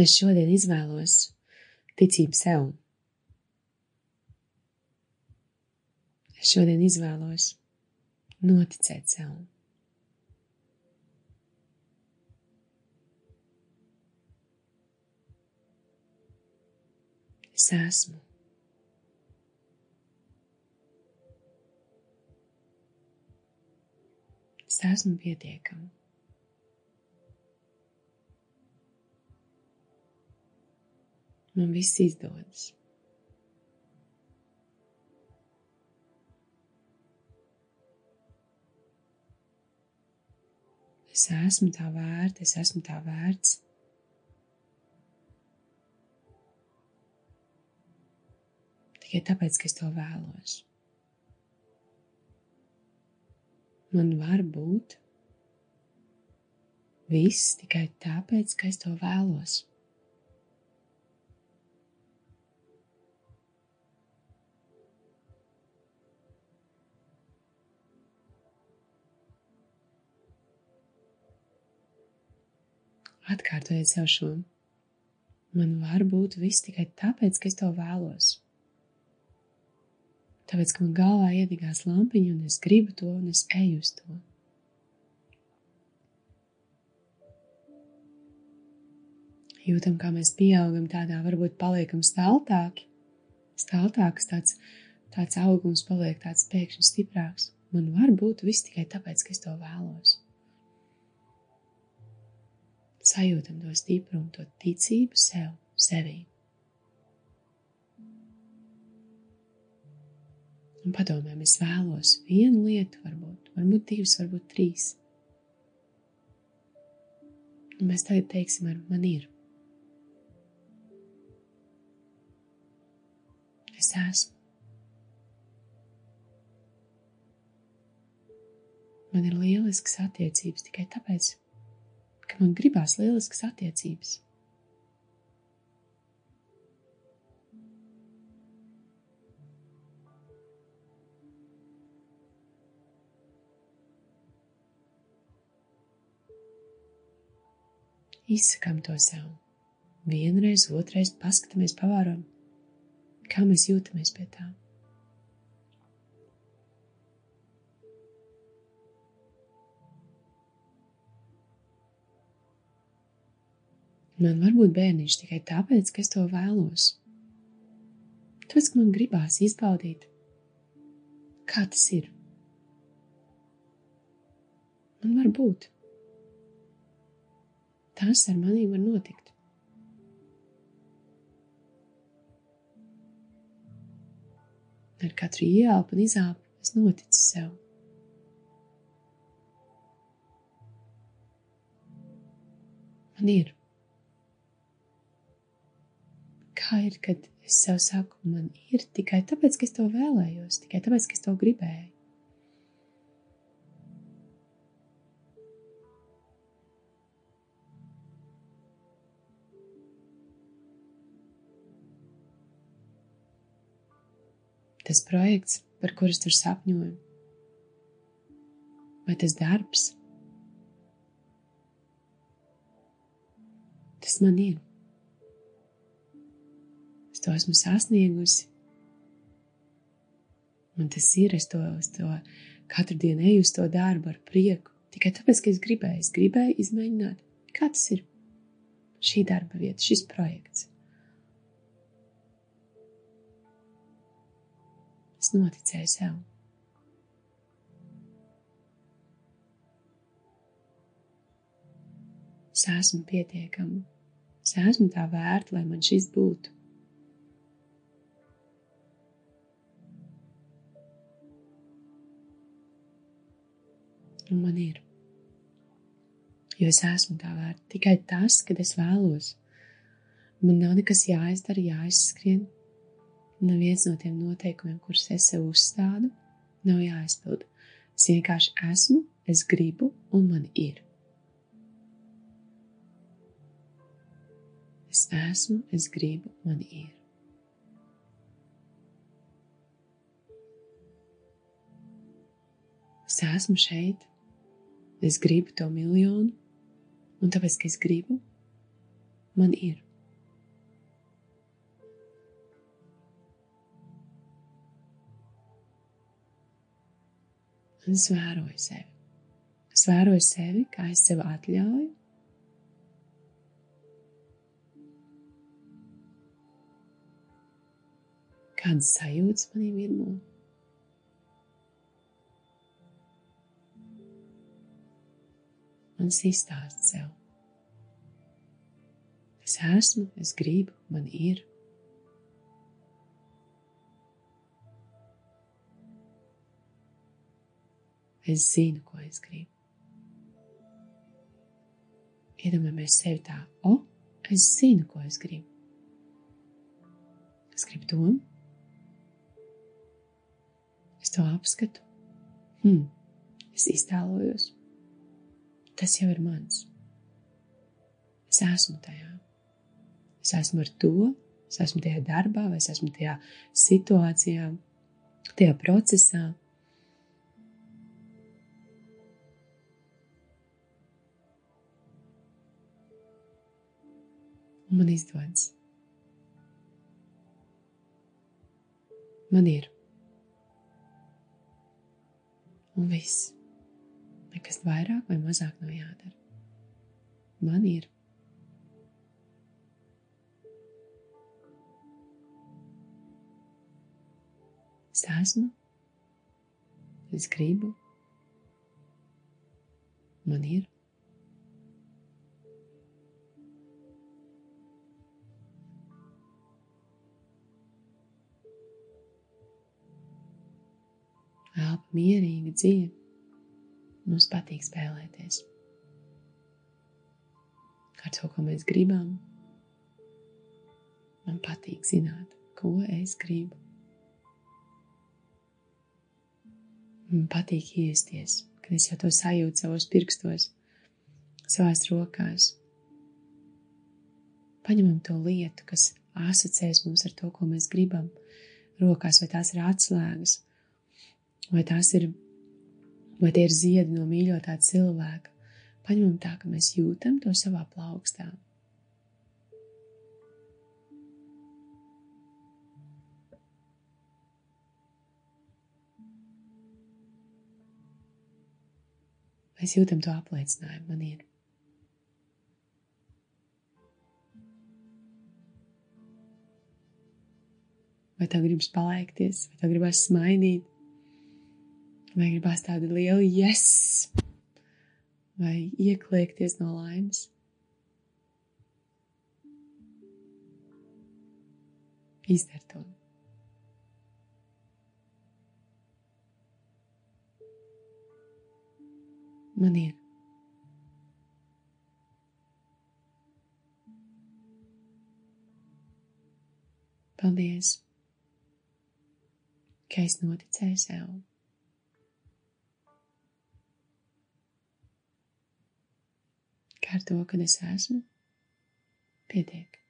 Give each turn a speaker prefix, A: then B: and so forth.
A: Es šodien izvēlos ticību sev. Es šodien izvēlos noticēt sev. Es esmu. Es esmu pietiekama. Man viss izdodas. Es esmu tā vērta, es esmu tā vērts. Tikai tāpēc, ka es to vēlos. Man var būt viss tikai tāpēc, ka es to vēlos. Atkārtojiet sev šo. Man var būt viss tikai tāpēc, ka es to vēlos. Tāpēc, ka man galvā iedegās lampiņa, un es gribu to, un es eju uz to. Jūtam, kā mēs pieaugam, tādā varbūt paliekam staltāki. Staltāks tāds, tāds augums paliek tāds pēkšņi stiprāks. Man var būt viss tikai tāpēc, ka es to vēlos sajūtam to stiprumu, to ticību sev, sevī. Un padomājam, es vēlos vienu lietu, varbūt, varbūt divas, varbūt trīs. Un mēs tagad teiksim, ar man ir. Es esmu. Man ir lielisks attiecības tikai tāpēc, ka man gribās lieliskas attiecības. Izsakām to sev. Vienreiz, otrreiz paskatāmies, pavēram, kā mēs jūtamies pie tā. Man var būt bērniņš tikai tāpēc, ka es to vēlos. Tāpēc, ka man gribās izbaudīt, kā tas ir. Man var būt. Tas ar manī var notikt. Ar katru ieelpu un izelpu es noticu sev. Man ir. Kā ir, kad es sev saku, man ir tikai tāpēc, ka es to vēlējos, tikai tāpēc, ka es to gribēju. Tas projekts, par kuru es tur sapņoju, vai tas darbs, tas man ir to esmu sasniegusi. Un tas ir, es to, es to katru dienu eju uz to darbu ar prieku. Tikai tāpēc, ka es gribēju, es gribēju izmēģināt, kā tas ir šī darba vieta, šis projekts. Es noticēju sev. Es esmu pietiekama. Es esmu tā vērta, lai man šis būtu. Un man ir. Jo es esmu tā vērta tikai tas, kad es vēlos. Man nav nekas jāizdara, jāizskrien. Neviens no tiem noteikumiem, kurus es sev uzstādu, nav jāizpild. Es vienkārši esmu, es gribu, un man ir. Es esmu, es gribu, man ir. Es esmu šeit, Es gribu to miljonu, un tāpēc, ka es gribu, man ir. Un es vēroju sevi. Es vēroju sevi, kā es sev atļauju. Kādas sajūtas manī virmo? Mans izstāsts sev. Es esmu, es gribu, man ir. Es zinu, ko es gribu. Iedomājamies sevi tā, o, es zinu, ko es gribu. Es gribu to. Es to apskatu. Hmm. Es iztēlojos. Tas jau ir mans. Es esmu tajā. Es esmu ar to, es esmu tajā darbā, vai es esmu tajā situācijā, tajā procesā. un man izdodas. Man ir. Un viss. Nekas vairāk vai mazāk nav jādara. Man ir. Es esmu, es gribu, man ir. elpa mierīga, dziļa. Mums patīk spēlēties ar to, ko mēs gribam. Man patīk zināt, ko es gribu. Man patīk iesties, kad es jau to sajūtu savos pirkstos, savās rokās. Paņemam to lietu, kas asociēs mums ar to, ko mēs gribam. Rokās vai tās ir atslēgas, vai tās ir, vai tie ir ziedi no mīļotā cilvēka. Paņemam tā, ka mēs jūtam to savā plaukstā. Mēs jūtam to apliecinājumu, man ir. Vai tev gribas palaikties, vai tev gribas smaidīt, Vai gribās tādu lielu yes, vai iekliekties no laimes? Izdar to. Man ir. Paldies, ka es noticēju sev. Ar to, ka es esmu, pietiek.